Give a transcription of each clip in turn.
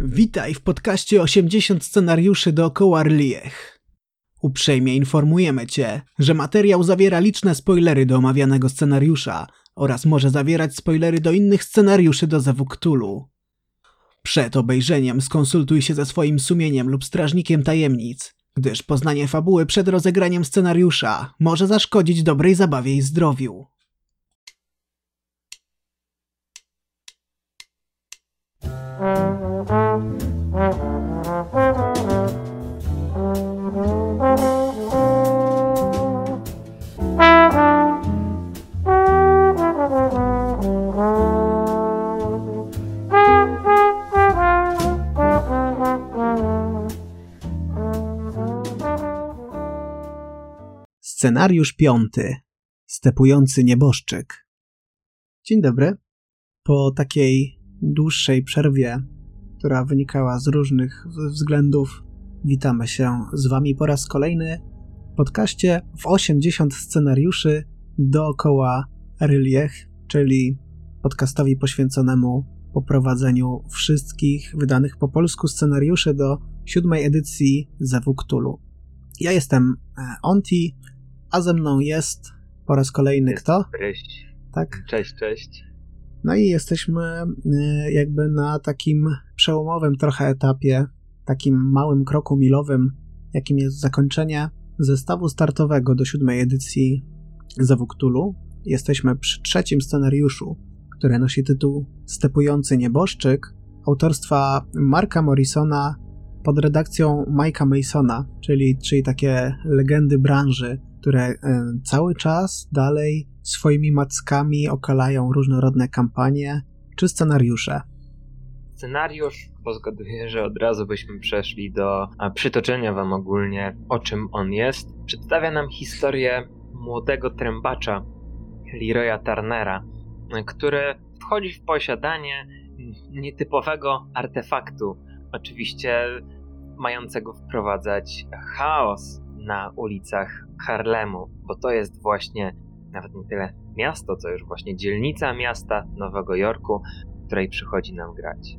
Witaj w podcaście 80 scenariuszy dookoła Rliech. Uprzejmie informujemy Cię, że materiał zawiera liczne spoilery do omawianego scenariusza oraz może zawierać spoilery do innych scenariuszy do Zewu Cthulhu. Przed obejrzeniem skonsultuj się ze swoim sumieniem lub strażnikiem tajemnic, gdyż poznanie fabuły przed rozegraniem scenariusza może zaszkodzić dobrej zabawie i zdrowiu. Scenariusz piąty. Stepujący nieboszczyk. Dzień dobry. Po takiej dłuższej przerwie, która wynikała z różnych względów, witamy się z Wami po raz kolejny w podcaście w 80 scenariuszy dookoła Ryliech, czyli podcastowi poświęconemu poprowadzeniu wszystkich wydanych po polsku scenariuszy do siódmej edycji Zewu Cthulhu. Ja jestem e, Onti, a ze mną jest po raz kolejny Jest kto? Cześć. Tak? Cześć, cześć. No i jesteśmy y, jakby na takim przełomowym trochę etapie, takim małym kroku milowym, jakim jest zakończenie zestawu startowego do siódmej edycji Zewu Cthulhu. Jesteśmy przy trzecim scenariuszu, który nosi tytuł Stepujący nieboszczyk, autorstwa Marka Morrisona pod redakcją Mike'a Masona, czyli, czyli takie legendy branży, które y, cały czas dalej swoimi mackami okalają różnorodne kampanie czy scenariusze. Scenariusz pozgaduję, że od razu byśmy przeszli do przytoczenia wam ogólnie, o czym on jest. Przedstawia nam historię młodego trębacza Leroya Turnera, który wchodzi w posiadanie nietypowego artefaktu, oczywiście mającego wprowadzać chaos na ulicach Harlemu, bo to jest właśnie nawet nie tyle miasto, co już właśnie dzielnica miasta Nowego Jorku, w której przychodzi nam grać.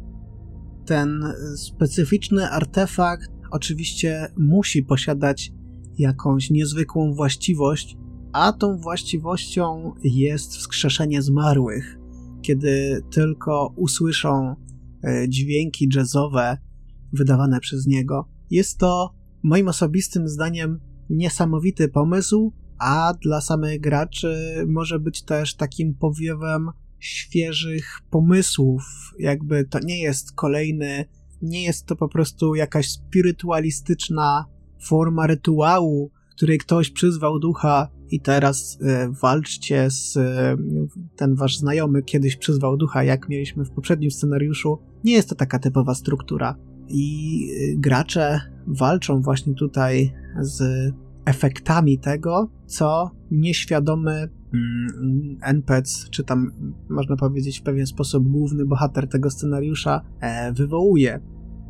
Ten specyficzny artefakt oczywiście musi posiadać jakąś niezwykłą właściwość, a tą właściwością jest wskrzeszenie zmarłych. Kiedy tylko usłyszą e, dźwięki jazzowe wydawane przez niego, jest to moim osobistym zdaniem niesamowity pomysł, a dla samych graczy może być też takim powiewem świeżych pomysłów. Jakby to nie jest kolejny, nie jest to po prostu jakaś spirytualistyczna forma rytuału, której ktoś przyzwał ducha i teraz y, walczcie z y, ten wasz znajomy kiedyś przyzwał ducha, jak mieliśmy w poprzednim scenariuszu. Nie jest to taka typowa struktura. I y, gracze walczą właśnie tutaj z efektami tego, co nieświadomy mm, NPC, czy tam można powiedzieć w pewien sposób główny bohater tego scenariusza, e, wywołuje.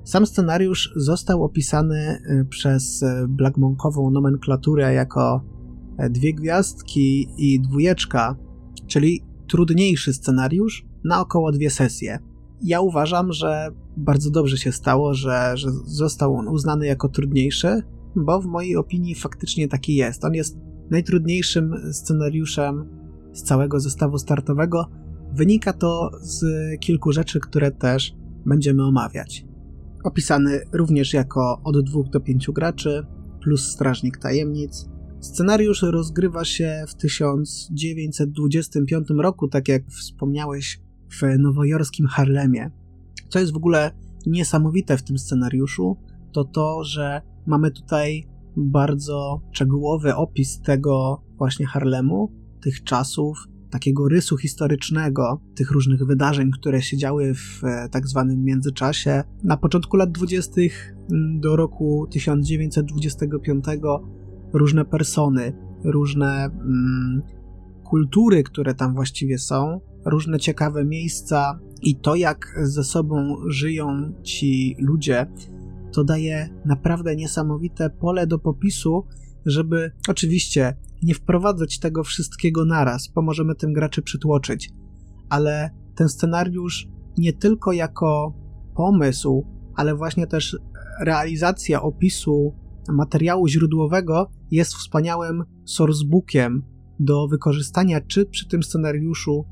Sam scenariusz został opisany e, przez e, Blackmonkową nomenklaturę jako dwie gwiazdki i dwójeczka, czyli trudniejszy scenariusz na około dwie sesje. Ja uważam, że bardzo dobrze się stało, że, że został on uznany jako trudniejszy, bo w mojej opinii faktycznie taki jest. On jest najtrudniejszym scenariuszem z całego zestawu startowego. Wynika to z kilku rzeczy, które też będziemy omawiać. Opisany również jako od 2 do 5 graczy, plus Strażnik Tajemnic. Scenariusz rozgrywa się w 1925 roku, tak jak wspomniałeś, w nowojorskim Harlemie. Co jest w ogóle niesamowite w tym scenariuszu, to to, że mamy tutaj bardzo szczegółowy opis tego właśnie Harlemu, tych czasów, takiego rysu historycznego, tych różnych wydarzeń, które się działy w e, tak zwanym międzyczasie. Na początku lat 20. Mm, do roku 1925 różne persony, różne mm, kultury, które tam właściwie są, różne ciekawe miejsca i to, jak ze sobą żyją ci ludzie, to daje naprawdę niesamowite pole do popisu, żeby oczywiście nie wprowadzać tego wszystkiego naraz, pomożemy tym graczy przytłoczyć, ale ten scenariusz nie tylko jako pomysł ale właśnie też realizacja opisu materiału źródłowego jest wspaniałym sourcebookiem do wykorzystania czy przy tym scenariuszu,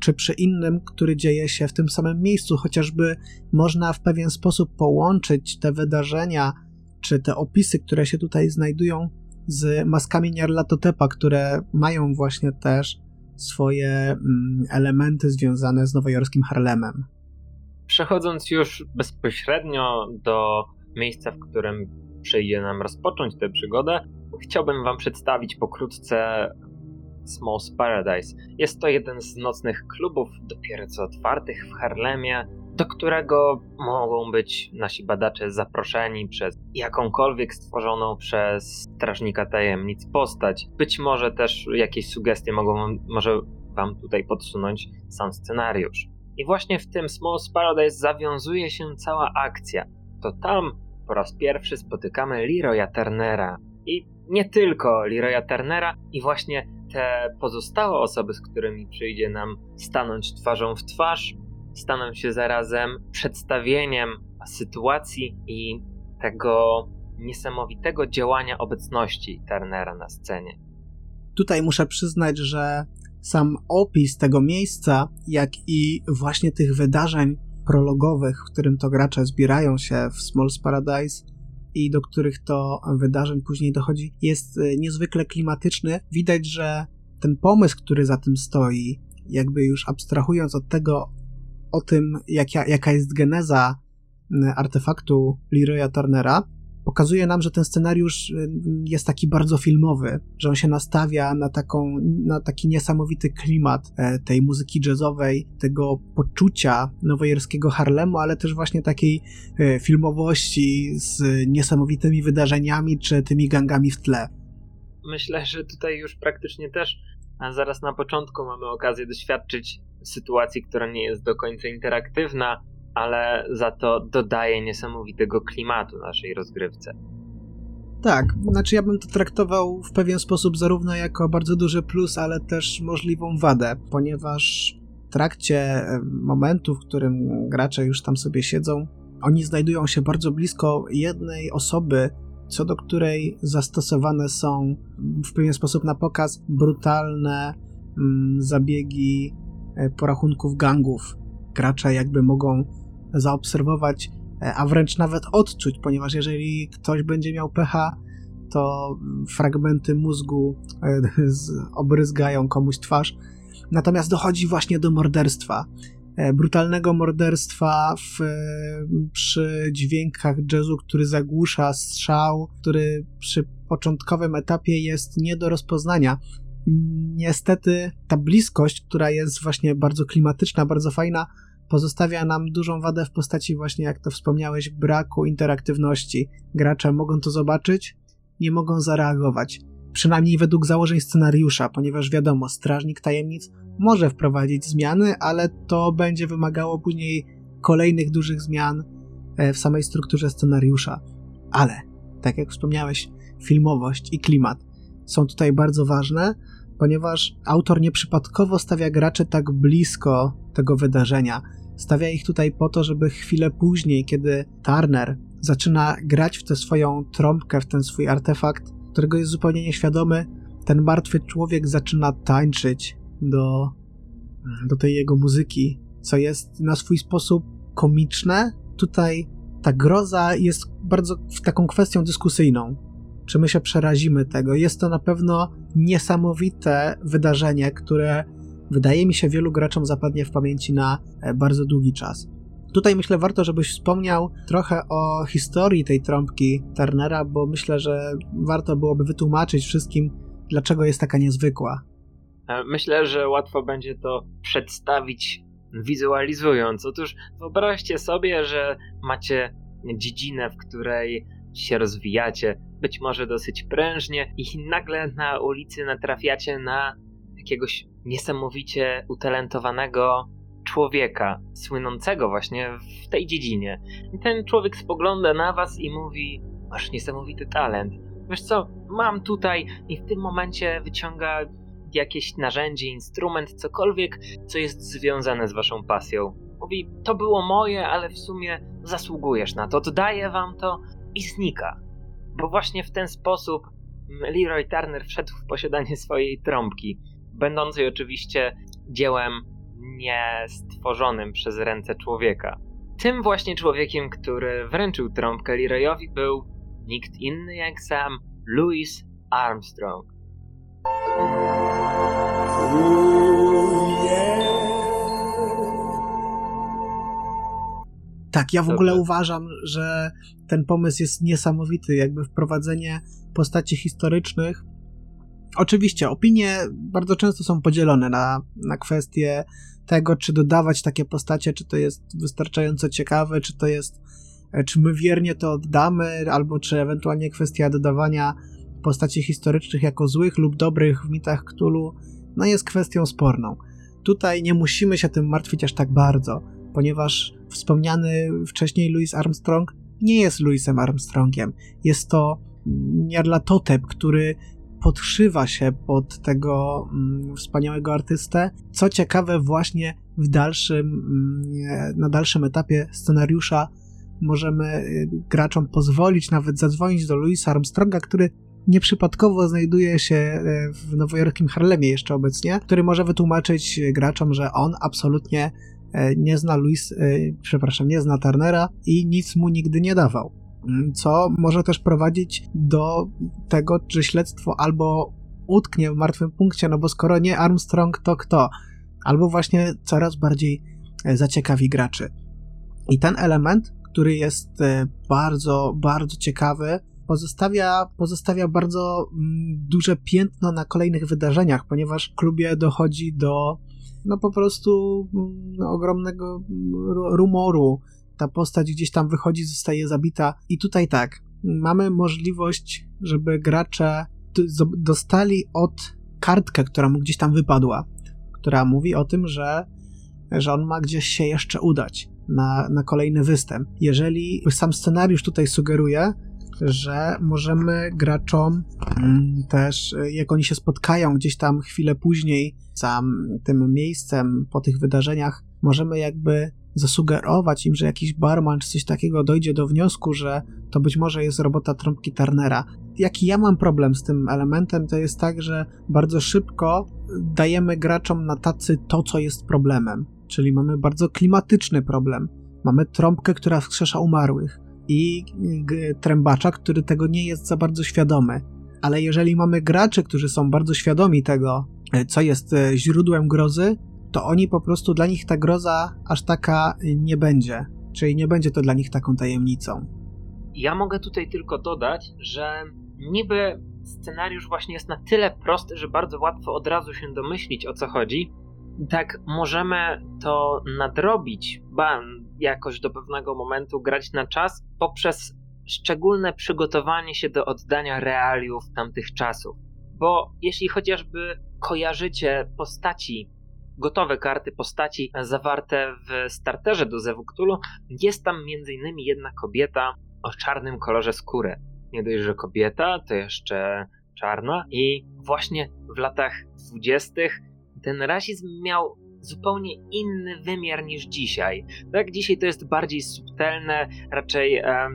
czy przy innym, który dzieje się w tym samym miejscu, chociażby można w pewien sposób połączyć te wydarzenia, czy te opisy, które się tutaj znajdują, z maskami Nyarlathotepa, które mają właśnie też swoje mm, elementy związane z nowojorskim Harlemem. Przechodząc już bezpośrednio do miejsca, w którym przyjdzie nam rozpocząć tę przygodę, chciałbym Wam przedstawić pokrótce Small's Paradise. Jest to jeden z nocnych klubów dopiero co otwartych w Harlemie, do którego mogą być nasi badacze zaproszeni przez jakąkolwiek stworzoną przez strażnika tajemnic postać. Być może też jakieś sugestie mogą może wam tutaj podsunąć sam scenariusz. I właśnie w tym Small's Paradise zawiązuje się cała akcja. To tam po raz pierwszy spotykamy Leroya Turnera. I nie tylko Leroya Turnera, i właśnie te pozostałe osoby, z którymi przyjdzie nam stanąć twarzą w twarz, staną się zarazem przedstawieniem sytuacji i tego niesamowitego działania obecności Turnera na scenie. Tutaj muszę przyznać, że sam opis tego miejsca, jak i właśnie tych wydarzeń prologowych, w którym to gracze zbierają się w Small's Paradise i do których to wydarzeń później dochodzi, jest e, niezwykle klimatyczny. Widać, że ten pomysł, który za tym stoi, jakby już abstrahując od tego, o tym, jaka, jaka jest geneza artefaktu Leroya Turnera, pokazuje nam, że ten scenariusz jest taki bardzo filmowy, że on się nastawia na, taką, na taki niesamowity klimat e, tej muzyki jazzowej, tego poczucia nowojorskiego Harlemu, ale też właśnie takiej e, filmowości z niesamowitymi wydarzeniami czy tymi gangami w tle. Myślę, że tutaj już praktycznie też a zaraz na początku mamy okazję doświadczyć sytuacji, która nie jest do końca interaktywna, ale za to dodaje niesamowitego klimatu naszej rozgrywce. Tak, znaczy ja bym to traktował w pewien sposób zarówno jako bardzo duży plus, ale też możliwą wadę, ponieważ w trakcie momentu, w którym gracze już tam sobie siedzą, oni znajdują się bardzo blisko jednej osoby, co do której zastosowane są w pewien sposób na pokaz brutalne mm, zabiegi e, porachunków gangów. Gracze jakby mogą zaobserwować, e, a wręcz nawet odczuć, ponieważ jeżeli ktoś będzie miał pecha, to fragmenty mózgu e, obryzgają komuś twarz. Natomiast dochodzi właśnie do morderstwa. E, brutalnego morderstwa w, przy dźwiękach jazzu, który zagłusza strzał, który przy początkowym etapie jest nie do rozpoznania. Niestety ta bliskość, która jest właśnie bardzo klimatyczna, bardzo fajna, pozostawia nam dużą wadę w postaci właśnie, jak to wspomniałeś, braku interaktywności. Gracze mogą to zobaczyć, nie mogą zareagować. Przynajmniej według założeń scenariusza, ponieważ wiadomo, strażnik tajemnic może wprowadzić zmiany, ale to będzie wymagało później kolejnych dużych zmian e, w samej strukturze scenariusza. Ale, tak jak wspomniałeś, filmowość i klimat są tutaj bardzo ważne, ponieważ autor nieprzypadkowo stawia graczy tak blisko tego wydarzenia. Stawia ich tutaj po to, żeby chwilę później, kiedy Turner zaczyna grać w tę swoją trąbkę, w ten swój artefakt, którego jest zupełnie nieświadomy, ten martwy człowiek zaczyna tańczyć do, do tej jego muzyki, co jest na swój sposób komiczne. Tutaj ta groza jest bardzo taką kwestią dyskusyjną. Czy my się przerazimy tego? Jest to na pewno niesamowite wydarzenie, które wydaje mi się wielu graczom zapadnie w pamięci na e, bardzo długi czas. Tutaj myślę warto, żebyś wspomniał trochę o historii tej trąbki Turnera, bo myślę, że warto byłoby wytłumaczyć wszystkim, dlaczego jest taka niezwykła. E, myślę, że łatwo będzie to przedstawić wizualizując. Otóż wyobraźcie sobie, że macie dziedzinę, w której się rozwijacie, być może dosyć prężnie, i nagle na ulicy natrafiacie na jakiegoś niesamowicie utalentowanego człowieka, słynącego właśnie w tej dziedzinie. I ten człowiek spogląda na was i mówi: Masz niesamowity talent. Wiesz co, mam tutaj, i w tym momencie wyciąga jakieś narzędzie, instrument, cokolwiek, co jest związane z waszą pasją. Mówi, to było moje, ale w sumie zasługujesz na to, oddaję wam to i znika. Bo właśnie w ten sposób Leroy Turner wszedł w posiadanie swojej trąbki, będącej oczywiście dziełem niestworzonym przez ręce człowieka. Tym właśnie człowiekiem, który wręczył trąbkę Leroyowi był nikt inny jak sam Louis Armstrong. Tak, ja w ogóle uważam, że ten pomysł jest niesamowity, jakby wprowadzenie postaci historycznych. Oczywiście opinie bardzo często są podzielone na, na kwestie tego, czy dodawać takie postacie, czy to jest wystarczająco ciekawe, czy to jest, e, czy my wiernie to oddamy, albo czy ewentualnie kwestia dodawania postaci historycznych jako złych lub dobrych w mitach Cthulhu, no jest kwestią sporną. Tutaj nie musimy się tym martwić aż tak bardzo, ponieważ wspomniany wcześniej Louis Armstrong nie jest Louisem Armstrongiem. Jest to Nyarlathotep, który podszywa się pod tego mm, wspaniałego artystę. Co ciekawe, właśnie w dalszym, mm, na dalszym etapie scenariusza możemy y, graczom pozwolić nawet zadzwonić do Louisa Armstronga, który nieprzypadkowo znajduje się e, w nowojorskim Harlemie jeszcze obecnie, który może wytłumaczyć graczom, że on absolutnie nie zna Louis, e, przepraszam, nie zna Turnera i nic mu nigdy nie dawał. Mm, co może też prowadzić do tego, że śledztwo albo utknie w martwym punkcie, no bo skoro nie Armstrong, to kto? Albo właśnie coraz bardziej zaciekawi graczy. I ten element, który jest bardzo, bardzo ciekawy, pozostawia, pozostawia bardzo mm, duże piętno na kolejnych wydarzeniach, ponieważ w klubie dochodzi do no po prostu mm, ogromnego rumoru. Ta postać gdzieś tam wychodzi, zostaje zabita. I tutaj tak, mamy możliwość, żeby gracze dostali od kartkę, która mu gdzieś tam wypadła, która mówi o tym, że, że on ma gdzieś się jeszcze udać na, na kolejny występ. Jeżeli sam scenariusz tutaj sugeruje, że możemy graczom mm, też, jak oni się spotkają gdzieś tam chwilę później za tym miejscem, po tych wydarzeniach, możemy jakby zasugerować im, że jakiś barman czy coś takiego dojdzie do wniosku, że to być może jest robota trąbki Turnera. Jaki ja mam problem z tym elementem, to jest tak, że bardzo szybko dajemy graczom na tacy to, co jest problemem. Czyli mamy bardzo klimatyczny problem. Mamy trąbkę, która wskrzesza umarłych i trębacza, który tego nie jest za bardzo świadomy. Ale jeżeli mamy graczy, którzy są bardzo świadomi tego, e, co jest e, źródłem grozy, to oni po prostu dla nich ta groza aż taka nie będzie. Czyli nie będzie to dla nich taką tajemnicą. Ja mogę tutaj tylko dodać, że niby scenariusz właśnie jest na tyle prosty, że bardzo łatwo od razu się domyślić o co chodzi. Tak, możemy to nadrobić, ba, jakoś do pewnego momentu grać na czas poprzez szczególne przygotowanie się do oddania realiów tamtych czasów. Bo jeśli chociażby kojarzycie postaci, gotowe karty postaci zawarte w starterze do Zewu Cthulhu, jest tam m.in. jedna kobieta o czarnym kolorze skóry. Nie dość, że kobieta, to jeszcze czarna i właśnie w latach dwudziestych ten rasizm miał zupełnie inny wymiar niż dzisiaj. Tak, dzisiaj to jest bardziej subtelne, raczej e,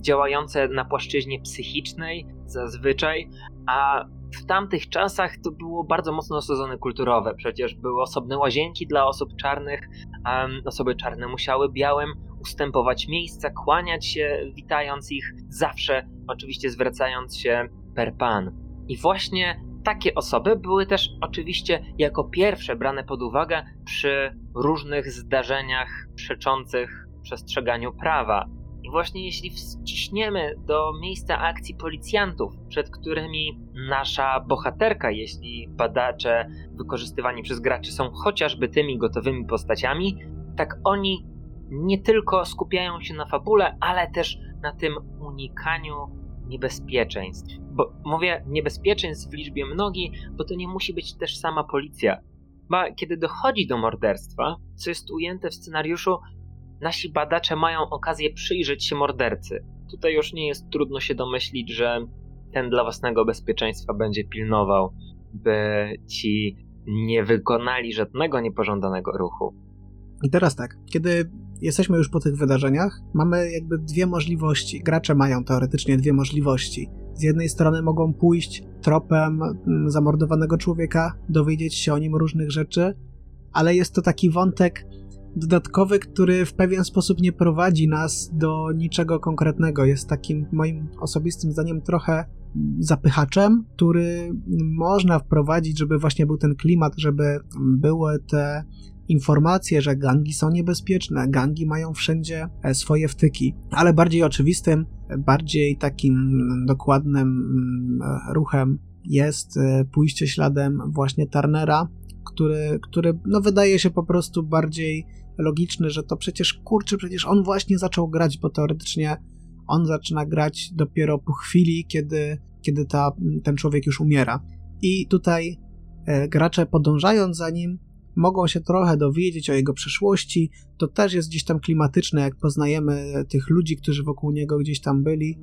działające na płaszczyźnie psychicznej zazwyczaj, a w tamtych czasach to było bardzo mocno osadzone kulturowe. Przecież były osobne łazienki dla osób czarnych, um, osoby czarne musiały białym ustępować miejsca, kłaniać się, witając ich, zawsze oczywiście zwracając się per pan. I właśnie takie osoby były też oczywiście jako pierwsze brane pod uwagę przy różnych zdarzeniach przeczących przestrzeganiu prawa. I właśnie jeśli wciśniemy do miejsca akcji policjantów, przed którymi nasza bohaterka, jeśli badacze wykorzystywani przez graczy są chociażby tymi gotowymi postaciami, tak oni nie tylko skupiają się na fabule, ale też na tym unikaniu niebezpieczeństw. Bo mówię niebezpieczeństw w liczbie mnogiej, bo to nie musi być też sama policja. Ba, kiedy dochodzi do morderstwa, co jest ujęte w scenariuszu, nasi badacze mają okazję przyjrzeć się mordercy. Tutaj już nie jest trudno się domyślić, że ten dla własnego bezpieczeństwa będzie pilnował, by ci nie wykonali żadnego niepożądanego ruchu. I teraz tak, kiedy jesteśmy już po tych wydarzeniach, mamy jakby dwie możliwości. Gracze mają teoretycznie dwie możliwości. Z jednej strony mogą pójść tropem mm, zamordowanego człowieka, dowiedzieć się o nim różnych rzeczy, ale jest to taki wątek dodatkowy, który w pewien sposób nie prowadzi nas do niczego konkretnego. Jest takim moim osobistym zdaniem trochę zapychaczem, który można wprowadzić, żeby właśnie był ten klimat, żeby były te informacje, że gangi są niebezpieczne, gangi mają wszędzie e, swoje wtyki, ale bardziej oczywistym, bardziej takim dokładnym mm, ruchem jest e, pójście śladem właśnie Turnera, który, który no wydaje się po prostu bardziej logiczny, że to przecież kurczę, przecież on właśnie zaczął grać, bo teoretycznie on zaczyna grać dopiero po chwili, kiedy, kiedy ta, ten człowiek już umiera. I tutaj e, gracze podążając za nim mogą się trochę dowiedzieć o jego przeszłości. To też jest gdzieś tam klimatyczne, jak poznajemy tych ludzi, którzy wokół niego gdzieś tam byli.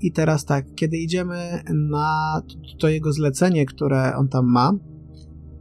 I teraz tak, kiedy idziemy na to jego zlecenie, które on tam ma,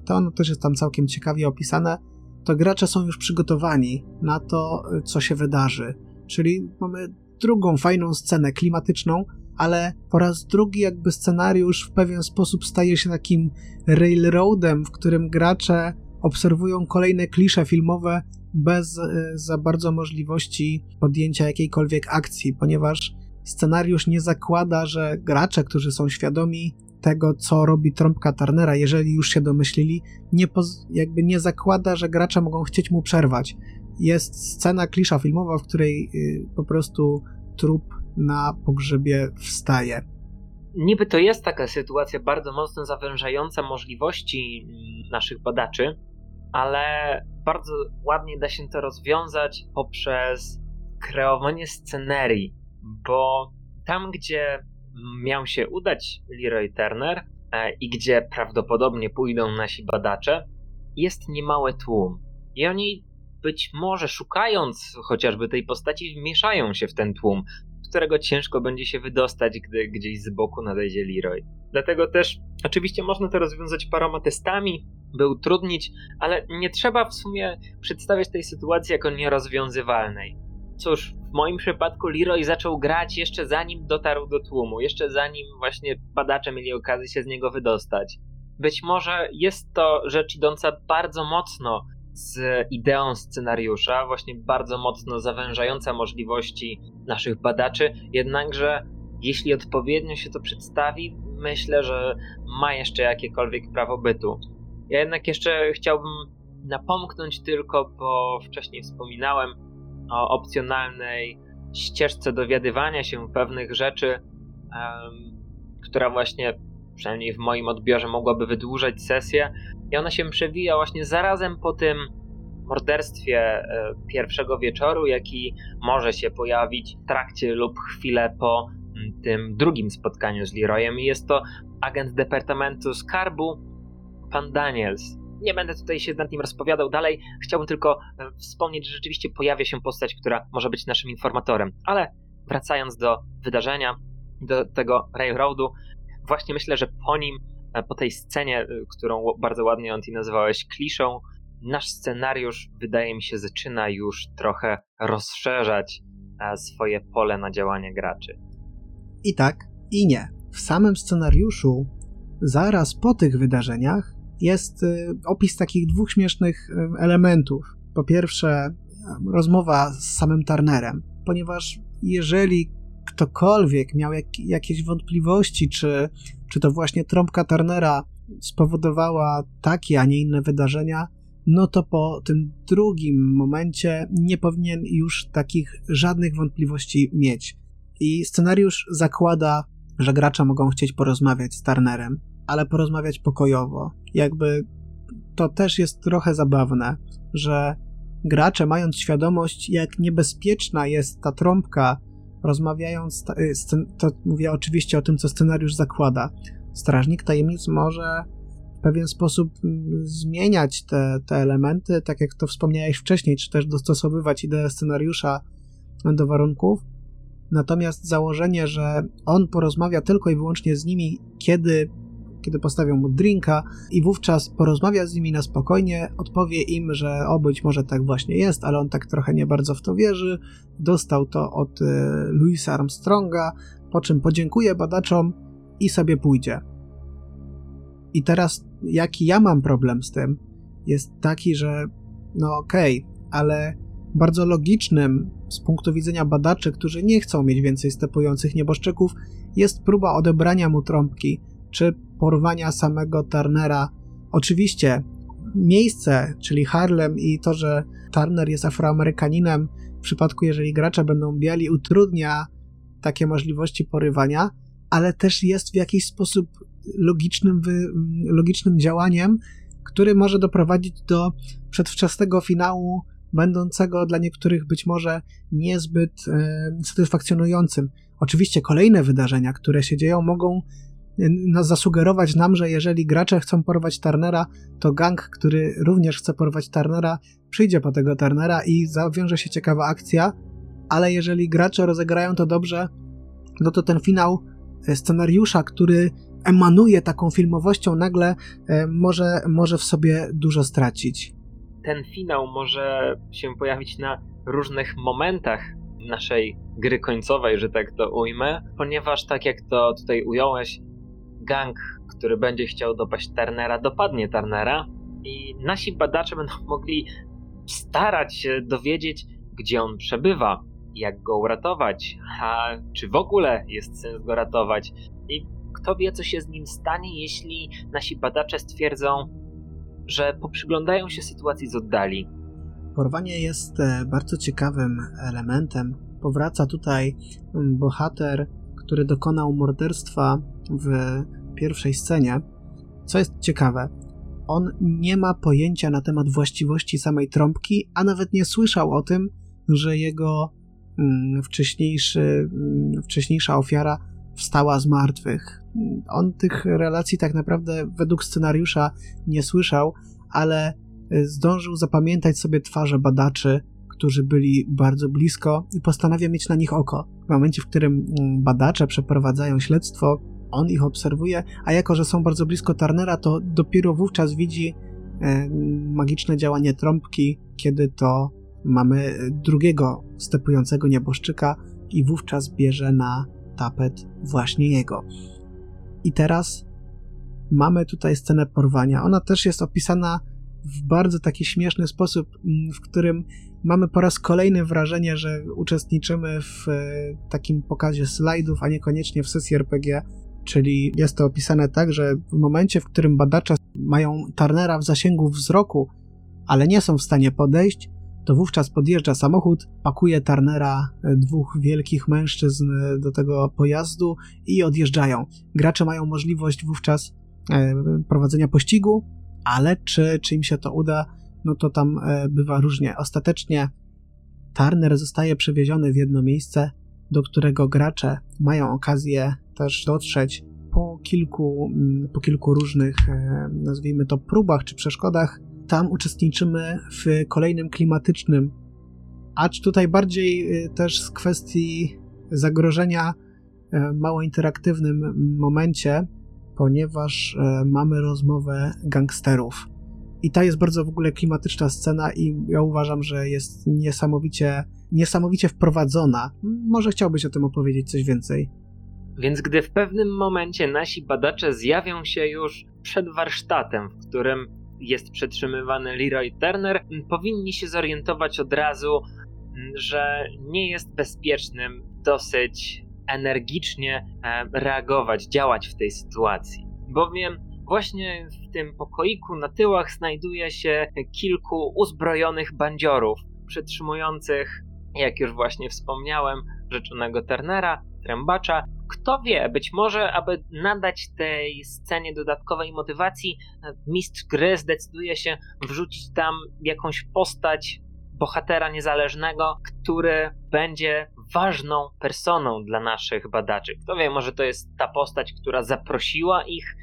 to ono też jest tam całkiem ciekawie opisane, to gracze są już przygotowani na to, co się wydarzy. Czyli mamy drugą fajną scenę klimatyczną, ale po raz drugi jakby scenariusz w pewien sposób staje się takim railroadem, w którym gracze obserwują kolejne klisze filmowe bez e, za bardzo możliwości podjęcia jakiejkolwiek akcji, ponieważ scenariusz nie zakłada, że gracze, którzy są świadomi tego, co robi trąbka Turnera, jeżeli już się domyślili, nie jakby nie zakłada, że gracze mogą chcieć mu przerwać. Jest scena klisza filmowa, w której y, po prostu trup na pogrzebie wstaje. Niby to jest taka sytuacja bardzo mocno zawężająca możliwości mm, naszych badaczy, ale bardzo ładnie da się to rozwiązać poprzez kreowanie scenerii, bo tam, gdzie miał się udać Leroy Turner e, i gdzie prawdopodobnie pójdą nasi badacze, jest niemały tłum. I oni być może szukając chociażby tej postaci, wmieszają się w ten tłum, z którego ciężko będzie się wydostać, gdy gdzieś z boku nadejdzie Leroy. Dlatego też oczywiście można to rozwiązać paroma testami, by utrudnić, ale nie trzeba w sumie przedstawiać tej sytuacji jako nierozwiązywalnej. Cóż, w moim przypadku Leroy zaczął grać jeszcze zanim dotarł do tłumu, jeszcze zanim właśnie badacze mieli okazję się z niego wydostać. Być może jest to rzecz idąca bardzo mocno z ideą scenariusza, właśnie bardzo mocno zawężająca możliwości naszych badaczy, jednakże jeśli odpowiednio się to przedstawi, myślę, że ma jeszcze jakiekolwiek prawo bytu. Ja jednak jeszcze chciałbym napomknąć tylko, bo wcześniej wspominałem o opcjonalnej ścieżce dowiadywania się pewnych rzeczy, um, która właśnie, przynajmniej w moim odbiorze, mogłaby wydłużać sesję. I ona się przewija właśnie zarazem po tym morderstwie e, pierwszego wieczoru, jaki może się pojawić w trakcie lub chwilę po tym drugim spotkaniu z Leroyem. I jest to agent Departamentu Skarbu, pan Daniels. Nie będę tutaj się nad nim rozpowiadał dalej. Chciałbym tylko e, wspomnieć, że rzeczywiście pojawia się postać, która może być naszym informatorem. Ale wracając do wydarzenia, do tego Railroadu, właśnie myślę, że po nim, po tej scenie, e, którą bardzo ładnie on nazwałeś kliszą, nasz scenariusz, wydaje mi się, zaczyna już trochę rozszerzać swoje pole na działanie graczy. I tak, i nie. W samym scenariuszu, zaraz po tych wydarzeniach, jest opis takich dwóch śmiesznych elementów. Po pierwsze, rozmowa z samym Turnerem, ponieważ jeżeli ktokolwiek miał jak, jakieś wątpliwości, czy, czy to właśnie trąbka Turnera spowodowała takie, a nie inne wydarzenia, no to po tym drugim momencie nie powinien już takich żadnych wątpliwości mieć. I scenariusz zakłada, że gracze mogą chcieć porozmawiać z Turnerem, ale porozmawiać pokojowo. Jakby to też jest trochę zabawne, że gracze, mając świadomość, jak niebezpieczna jest ta trąbka, rozmawiając, y, to mówię oczywiście o tym, co scenariusz zakłada. Strażnik tajemnic może w pewien sposób mm, zmieniać te, te elementy, tak jak to wspomniałeś wcześniej, czy też dostosowywać ideę scenariusza do warunków. Natomiast założenie, że on porozmawia tylko i wyłącznie z nimi, kiedy kiedy postawią mu drinka i wówczas porozmawia z nimi na spokojnie, odpowie im, że o być może tak właśnie jest, ale on tak trochę nie bardzo w to wierzy. Dostał to od e, Louisa Armstronga, po czym podziękuje badaczom i sobie pójdzie. I teraz, jaki ja mam problem z tym, jest taki, że no okej, okay, ale bardzo logicznym z punktu widzenia badaczy, którzy nie chcą mieć więcej stepujących nieboszczyków, jest próba odebrania mu trąbki, czy porwania samego Turnera. Oczywiście miejsce, czyli Harlem i to, że Turner jest afroamerykaninem, w przypadku jeżeli gracze będą biali, utrudnia takie możliwości porywania, ale też jest w jakiś sposób logicznym, logicznym działaniem, który może doprowadzić do przedwczesnego finału, będącego dla niektórych być może niezbyt e, satysfakcjonującym. Oczywiście kolejne wydarzenia, które się dzieją, mogą e, zasugerować nam, że jeżeli gracze chcą porwać Turnera, to gang, który również chce porwać Turnera, przyjdzie po tego Turnera i zawiąże się ciekawa akcja, ale jeżeli gracze rozegrają to dobrze, no to ten finał e, scenariusza, który emanuje taką filmowością, nagle e, może, może w sobie dużo stracić. Ten finał może się pojawić na różnych momentach naszej gry końcowej, że tak to ujmę, ponieważ tak jak to tutaj ująłeś, gang, który będzie chciał dopaść Turnera, dopadnie Turnera i nasi badacze będą mogli starać się dowiedzieć, gdzie on przebywa, jak go uratować, a czy w ogóle jest sens go ratować. I kto wie, co się z nim stanie, jeśli nasi badacze stwierdzą, że poprzyglądają się sytuacji z oddali. Porwanie jest e, bardzo ciekawym elementem. Powraca tutaj mm, bohater, który dokonał morderstwa w pierwszej scenie. Co jest ciekawe, on nie ma pojęcia na temat właściwości samej trąbki, a nawet nie słyszał o tym, że jego mm, wcześniejszy, mm, wcześniejsza ofiara wstała z martwych. On tych relacji tak naprawdę według scenariusza nie słyszał, ale y, zdążył zapamiętać sobie twarze badaczy, którzy byli bardzo blisko i postanawia mieć na nich oko. W momencie, w którym mm, badacze przeprowadzają śledztwo, on ich obserwuje, a jako, że są bardzo blisko Turnera, to dopiero wówczas widzi e, magiczne działanie trąbki, kiedy to mamy drugiego stepującego nieboszczyka i wówczas bierze na tapet właśnie jego. I teraz mamy tutaj scenę porwania. Ona też jest opisana w bardzo taki śmieszny sposób, mm, w którym mamy po raz kolejny wrażenie, że uczestniczymy w e, takim pokazie slajdów, a niekoniecznie w sesji RPG. Czyli jest to opisane tak, że w momencie, w którym badacze mają Turnera w zasięgu wzroku, ale nie są w stanie podejść, to wówczas podjeżdża samochód, pakuje Turnera e, dwóch wielkich mężczyzn e, do tego pojazdu i odjeżdżają. Gracze mają możliwość wówczas e, prowadzenia pościgu, ale czy, czy im się to uda, no to tam bywa różnie. Ostatecznie Turner zostaje przewieziony w jedno miejsce, do którego gracze mają okazję też dotrzeć po kilku, mm, po kilku różnych, nazwijmy to, próbach czy przeszkodach, tam uczestniczymy w kolejnym klimatycznym, acz tutaj bardziej y, też z kwestii zagrożenia e, mało interaktywnym momencie, ponieważ e, mamy rozmowę gangsterów. I ta jest bardzo w ogóle klimatyczna scena i ja uważam, że jest niesamowicie, niesamowicie wprowadzona. Może chciałbyś o tym opowiedzieć coś więcej. Więc gdy w pewnym momencie nasi badacze zjawią się już przed warsztatem, w którym jest przetrzymywany Leroy Turner, powinni się zorientować od razu, że nie jest bezpiecznym dosyć energicznie e, reagować, działać w tej sytuacji. Bowiem właśnie w tym pokoiku na tyłach znajduje się kilku uzbrojonych bandziorów, przetrzymujących, jak już właśnie wspomniałem, rzeczonego Turnera, trębacza kto wie, być może, aby nadać tej scenie dodatkowej motywacji, mistrz gry zdecyduje się wrzucić tam jakąś postać bohatera niezależnego, który będzie ważną personą dla naszych badaczy. Kto wie, może to jest ta postać, która zaprosiła ich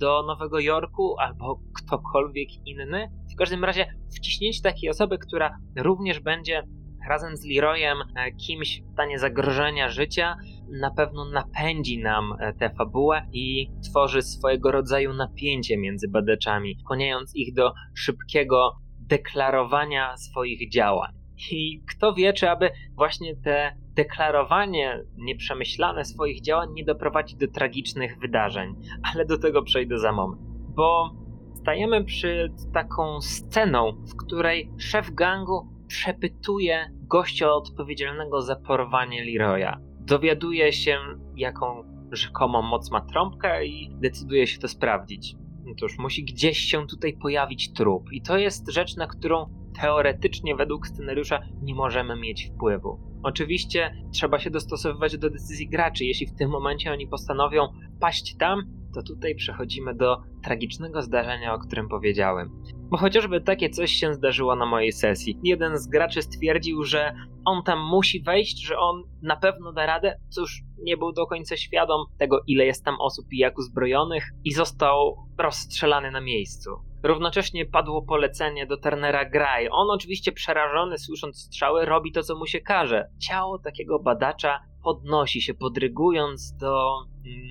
do Nowego Jorku, albo ktokolwiek inny. W każdym razie wciśnięcie takiej osoby, która również będzie razem z Leroyem kimś w stanie zagrożenia życia, na pewno napędzi nam e, tę fabułę i tworzy swojego rodzaju napięcie między badaczami, skłaniając ich do szybkiego deklarowania swoich działań. I kto wie, czy aby właśnie te deklarowanie nieprzemyślane swoich działań nie doprowadzi do tragicznych wydarzeń, ale do tego przejdę za moment. Bo stajemy przed taką sceną, w której szef gangu przepytuje gościa odpowiedzialnego za porwanie Leroya. Dowiaduje się, jaką rzekomą moc ma trąbkę i decyduje się to sprawdzić. No cóż, musi gdzieś się tutaj pojawić trup, i to jest rzecz, na którą teoretycznie według scenariusza nie możemy mieć wpływu. Oczywiście trzeba się dostosowywać do decyzji graczy. Jeśli w tym momencie oni postanowią paść tam, to tutaj przechodzimy do tragicznego zdarzenia, o którym powiedziałem. Bo chociażby takie coś się zdarzyło na mojej sesji. Jeden z graczy stwierdził, że on tam musi wejść, że on na pewno da radę. Cóż, nie był do końca świadom tego, ile jest tam osób i jak uzbrojonych, i został rozstrzelany na miejscu. Równocześnie padło polecenie do Turnera Gray. On oczywiście przerażony, słysząc strzały, robi to, co mu się każe. Ciało takiego badacza podnosi się, podrygując do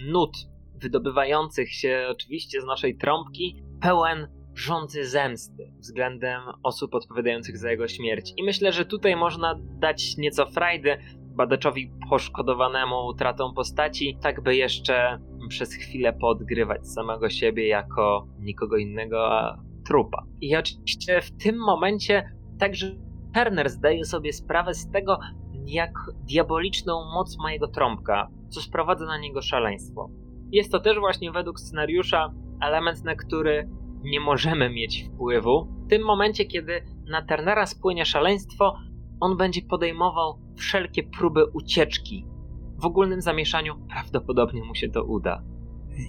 nut wydobywających się oczywiście z naszej trąbki, pełen rządzy zemsty względem osób odpowiadających za jego śmierć. I myślę, że tutaj można dać nieco frajdy badaczowi poszkodowanemu utratą postaci, tak by jeszcze przez chwilę podgrywać samego siebie jako nikogo innego, a trupa. I oczywiście w tym momencie także Turner zdaje sobie sprawę z tego, jak diaboliczną moc ma jego trąbka, co sprowadza na niego szaleństwo. Jest to też właśnie według scenariusza element, na który nie możemy mieć wpływu. W tym momencie, kiedy na Turnera spłynie szaleństwo, on będzie podejmował wszelkie próby ucieczki. W ogólnym zamieszaniu prawdopodobnie mu się to uda.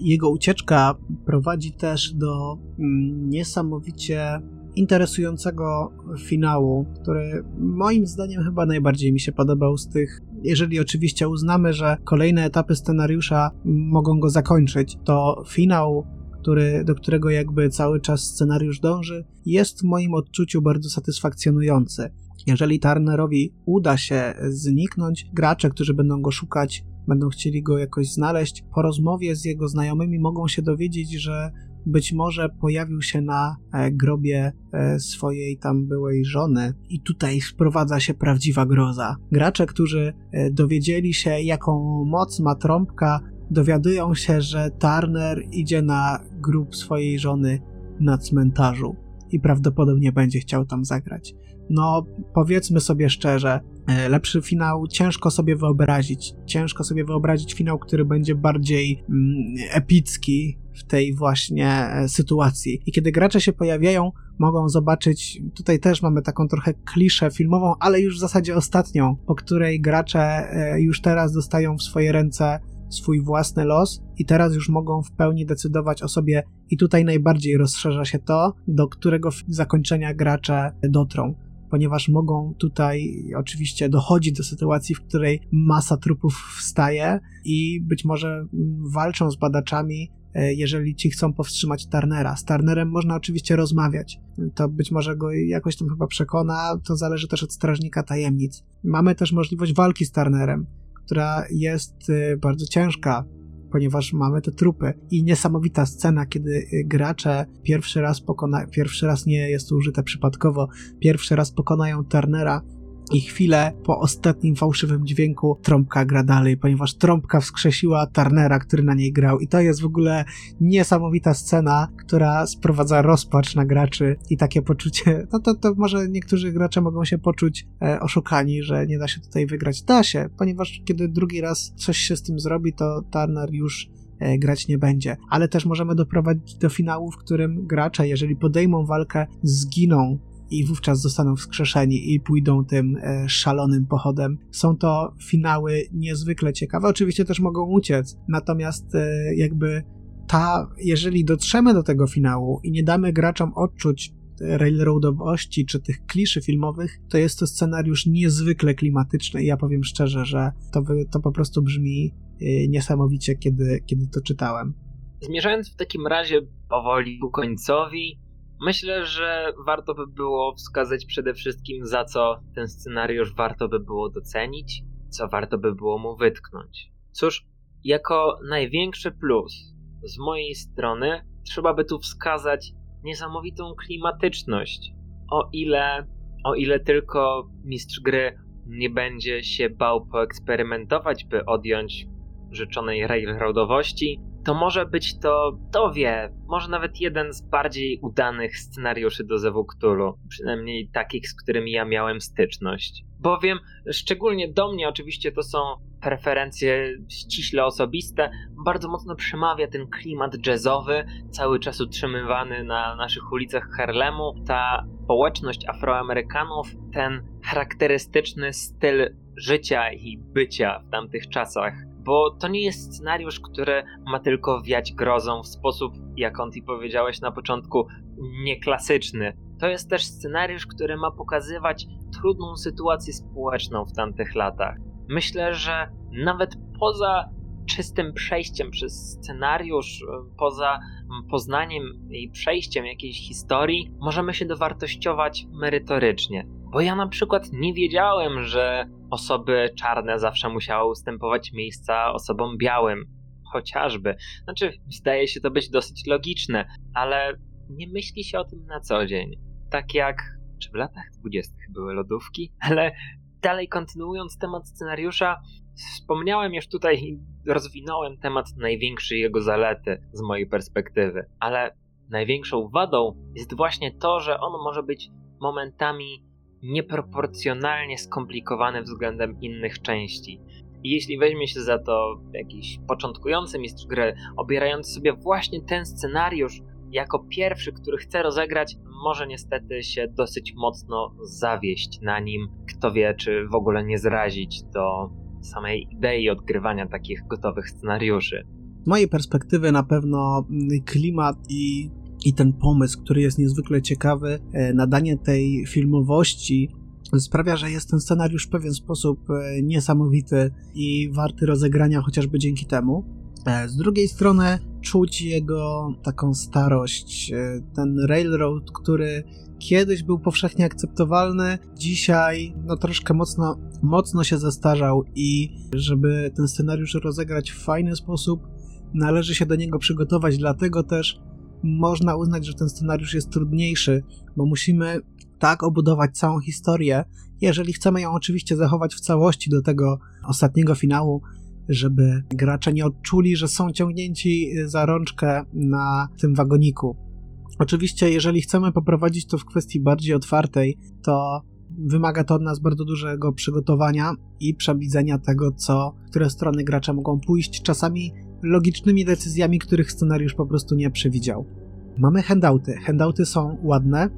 Jego ucieczka prowadzi też do mm, niesamowicie interesującego finału, który moim zdaniem chyba najbardziej mi się podobał z tych. Jeżeli oczywiście uznamy, że kolejne etapy scenariusza mogą go zakończyć, to finał który, do którego jakby cały czas scenariusz dąży, jest w moim odczuciu bardzo satysfakcjonujący. Jeżeli Turnerowi uda się zniknąć, gracze, którzy będą go szukać, będą chcieli go jakoś znaleźć, po rozmowie z jego znajomymi mogą się dowiedzieć, że być może pojawił się na e, grobie e, swojej tam byłej żony i tutaj wprowadza się prawdziwa groza. Gracze, którzy e, dowiedzieli się, jaką moc ma trąbka, dowiadują się, że Turner idzie na grób swojej żony na cmentarzu i prawdopodobnie będzie chciał tam zagrać. No, powiedzmy sobie szczerze, e, lepszy finał ciężko sobie wyobrazić. Ciężko sobie wyobrazić finał, który będzie bardziej mm, epicki w tej właśnie e, sytuacji. I kiedy gracze się pojawiają, mogą zobaczyć, tutaj też mamy taką trochę kliszę filmową, ale już w zasadzie ostatnią, po której gracze e, już teraz dostają w swoje ręce swój własny los i teraz już mogą w pełni decydować o sobie i tutaj najbardziej rozszerza się to, do którego zakończenia gracze dotrą ponieważ mogą tutaj oczywiście dochodzić do sytuacji, w której masa trupów wstaje i być może mm, walczą z badaczami, e, jeżeli ci chcą powstrzymać Turnera. Z Turnerem można oczywiście rozmawiać. To być może go jakoś tam chyba przekona, to zależy też od strażnika tajemnic. Mamy też możliwość walki z Turnerem która jest y, bardzo ciężka, ponieważ mamy te trupy. I niesamowita scena, kiedy y, gracze pierwszy raz pokona, pierwszy raz nie jest to użyte przypadkowo, pierwszy raz pokonają Turnera i chwilę po ostatnim fałszywym dźwięku trąbka gra dalej, ponieważ trąbka wskrzesiła Turnera, który na niej grał. I to jest w ogóle niesamowita scena, która sprowadza rozpacz na graczy i takie poczucie, no to, to może niektórzy gracze mogą się poczuć e, oszukani, że nie da się tutaj wygrać. Da się, ponieważ kiedy drugi raz coś się z tym zrobi, to Turner już e, grać nie będzie. Ale też możemy doprowadzić do finału, w którym gracze, jeżeli podejmą walkę, zginą i wówczas zostaną wskrzeszeni i pójdą tym e, szalonym pochodem. Są to finały niezwykle ciekawe. Oczywiście też mogą uciec, natomiast e, jakby ta, jeżeli dotrzemy do tego finału i nie damy graczom odczuć railroadowości czy tych kliszy filmowych, to jest to scenariusz niezwykle klimatyczny i ja powiem szczerze, że to, to po prostu brzmi e, niesamowicie, kiedy, kiedy to czytałem. Zmierzając w takim razie powoli ku końcowi, Myślę, że warto by było wskazać przede wszystkim, za co ten scenariusz warto by było docenić, co warto by było mu wytknąć. Cóż, jako największy plus z mojej strony trzeba by tu wskazać niesamowitą klimatyczność. O ile, o ile tylko mistrz gry nie będzie się bał poeksperymentować, by odjąć życzonej railroadowości, to może być to, to wie, może nawet jeden z bardziej udanych scenariuszy do Zewu Cthulhu, przynajmniej takich, z którymi ja miałem styczność. Bowiem, szczególnie do mnie oczywiście to są preferencje ściśle osobiste, bardzo mocno przemawia ten klimat jazzowy, cały czas utrzymywany na naszych ulicach Harlemu, ta społeczność Afroamerykanów, ten charakterystyczny styl życia i bycia w tamtych czasach bo to nie jest scenariusz, który ma tylko wiać grozą w sposób, jak on ty powiedziałeś na początku, nieklasyczny. To jest też scenariusz, który ma pokazywać trudną sytuację społeczną w tamtych latach. Myślę, że nawet poza czystym przejściem przez scenariusz, poza poznaniem i przejściem jakiejś historii, możemy się dowartościować merytorycznie. Bo ja na przykład nie wiedziałem, że osoby czarne zawsze musiały ustępować miejsca osobom białym. Chociażby. Znaczy, zdaje się to być dosyć logiczne, ale nie myśli się o tym na co dzień. Tak jak, czy w latach dwudziestych były lodówki, ale dalej kontynuując temat scenariusza, wspomniałem już tutaj i rozwinąłem temat największej jego zalety z mojej perspektywy, ale największą wadą jest właśnie to, że on może być momentami nieproporcjonalnie skomplikowany względem innych części. I jeśli weźmie się za to jakiś początkujący mistrz gry, obierając sobie właśnie ten scenariusz jako pierwszy, który chce rozegrać, może niestety się dosyć mocno zawieść na nim. Kto wie, czy w ogóle nie zrazić do samej idei odgrywania takich gotowych scenariuszy. Z mojej perspektywy na pewno klimat i i ten pomysł, który jest niezwykle ciekawy, e, nadanie tej filmowości sprawia, że jest ten scenariusz w pewien sposób e, niesamowity i warty rozegrania chociażby dzięki temu. E, z drugiej strony czuć jego taką starość, ten railroad, który kiedyś był powszechnie akceptowalny, dzisiaj no troszkę mocno, mocno się zestarzał i żeby ten scenariusz rozegrać w fajny sposób, należy się do niego przygotować, dlatego też można uznać, że ten scenariusz jest trudniejszy, bo musimy tak obudować całą historię, jeżeli chcemy ją oczywiście zachować w całości do tego ostatniego finału, żeby gracze nie odczuli, że są ciągnięci za rączkę na tym wagoniku. Oczywiście, jeżeli chcemy poprowadzić to w kwestii bardziej otwartej, to wymaga to od nas bardzo dużego przygotowania i przewidzenia tego, co, które strony gracze mogą pójść. Czasami logicznymi decyzjami, których scenariusz po prostu nie przewidział. Mamy handouty. Handouty są ładne.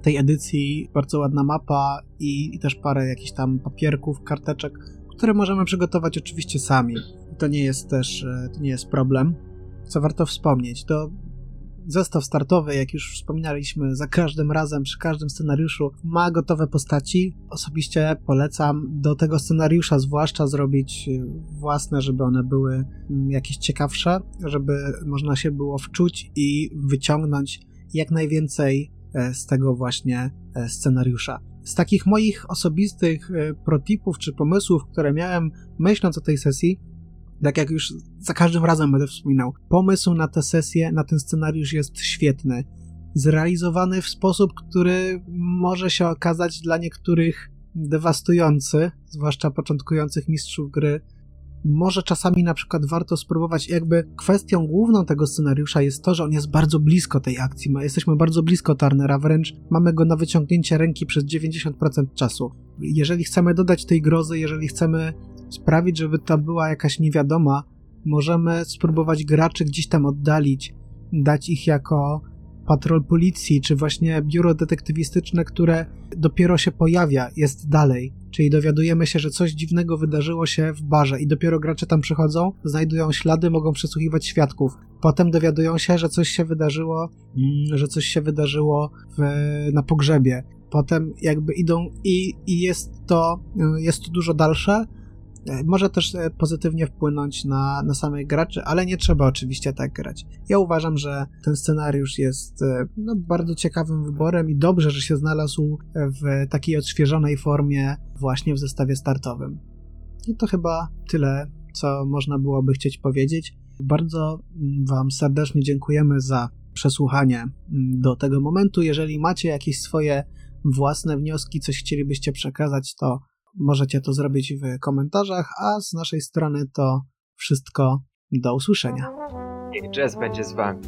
W tej edycji bardzo ładna mapa i, i też parę jakichś tam papierków, karteczek, które możemy przygotować oczywiście sami. To nie jest też e, to nie jest problem. Co warto wspomnieć, to Zestaw startowy, jak już wspominaliśmy, za każdym razem, przy każdym scenariuszu ma gotowe postaci. Osobiście polecam do tego scenariusza zwłaszcza zrobić y, własne, żeby one były mm, jakieś ciekawsze, żeby można się było wczuć i wyciągnąć jak najwięcej e, z tego właśnie e, scenariusza. Z takich moich osobistych e, protipów czy pomysłów, które miałem myśląc o tej sesji, tak jak już za każdym razem będę wspominał, pomysł na tę sesję, na ten scenariusz jest świetny. Zrealizowany w sposób, który może się okazać dla niektórych dewastujący, zwłaszcza początkujących mistrzów gry. Może czasami na przykład warto spróbować, jakby kwestią główną tego scenariusza jest to, że on jest bardzo blisko tej akcji. My jesteśmy bardzo blisko Turnera, wręcz mamy go na wyciągnięcie ręki przez 90% czasu. Jeżeli chcemy dodać tej grozy, jeżeli chcemy sprawić, żeby ta była jakaś niewiadoma, możemy spróbować graczy gdzieś tam oddalić, dać ich jako patrol policji, czy właśnie biuro detektywistyczne, które dopiero się pojawia, jest dalej. Czyli dowiadujemy się, że coś dziwnego wydarzyło się w barze i dopiero gracze tam przychodzą, znajdują ślady, mogą przesłuchiwać świadków. Potem dowiadują się, że coś się wydarzyło, mm, że coś się wydarzyło w, na pogrzebie. Potem jakby idą i, i jest to jest to dużo dalsze, może też e, pozytywnie wpłynąć na, na samych graczy, ale nie trzeba oczywiście tak grać. Ja uważam, że ten scenariusz jest e, no, bardzo ciekawym wyborem i dobrze, że się znalazł w takiej odświeżonej formie właśnie w zestawie startowym. I to chyba tyle, co można byłoby chcieć powiedzieć. Bardzo mm, Wam serdecznie dziękujemy za przesłuchanie mm, do tego momentu. Jeżeli macie jakieś swoje własne wnioski, coś chcielibyście przekazać, to Możecie to zrobić w komentarzach, a z naszej strony to wszystko. Do usłyszenia. Niech jazz będzie z wami.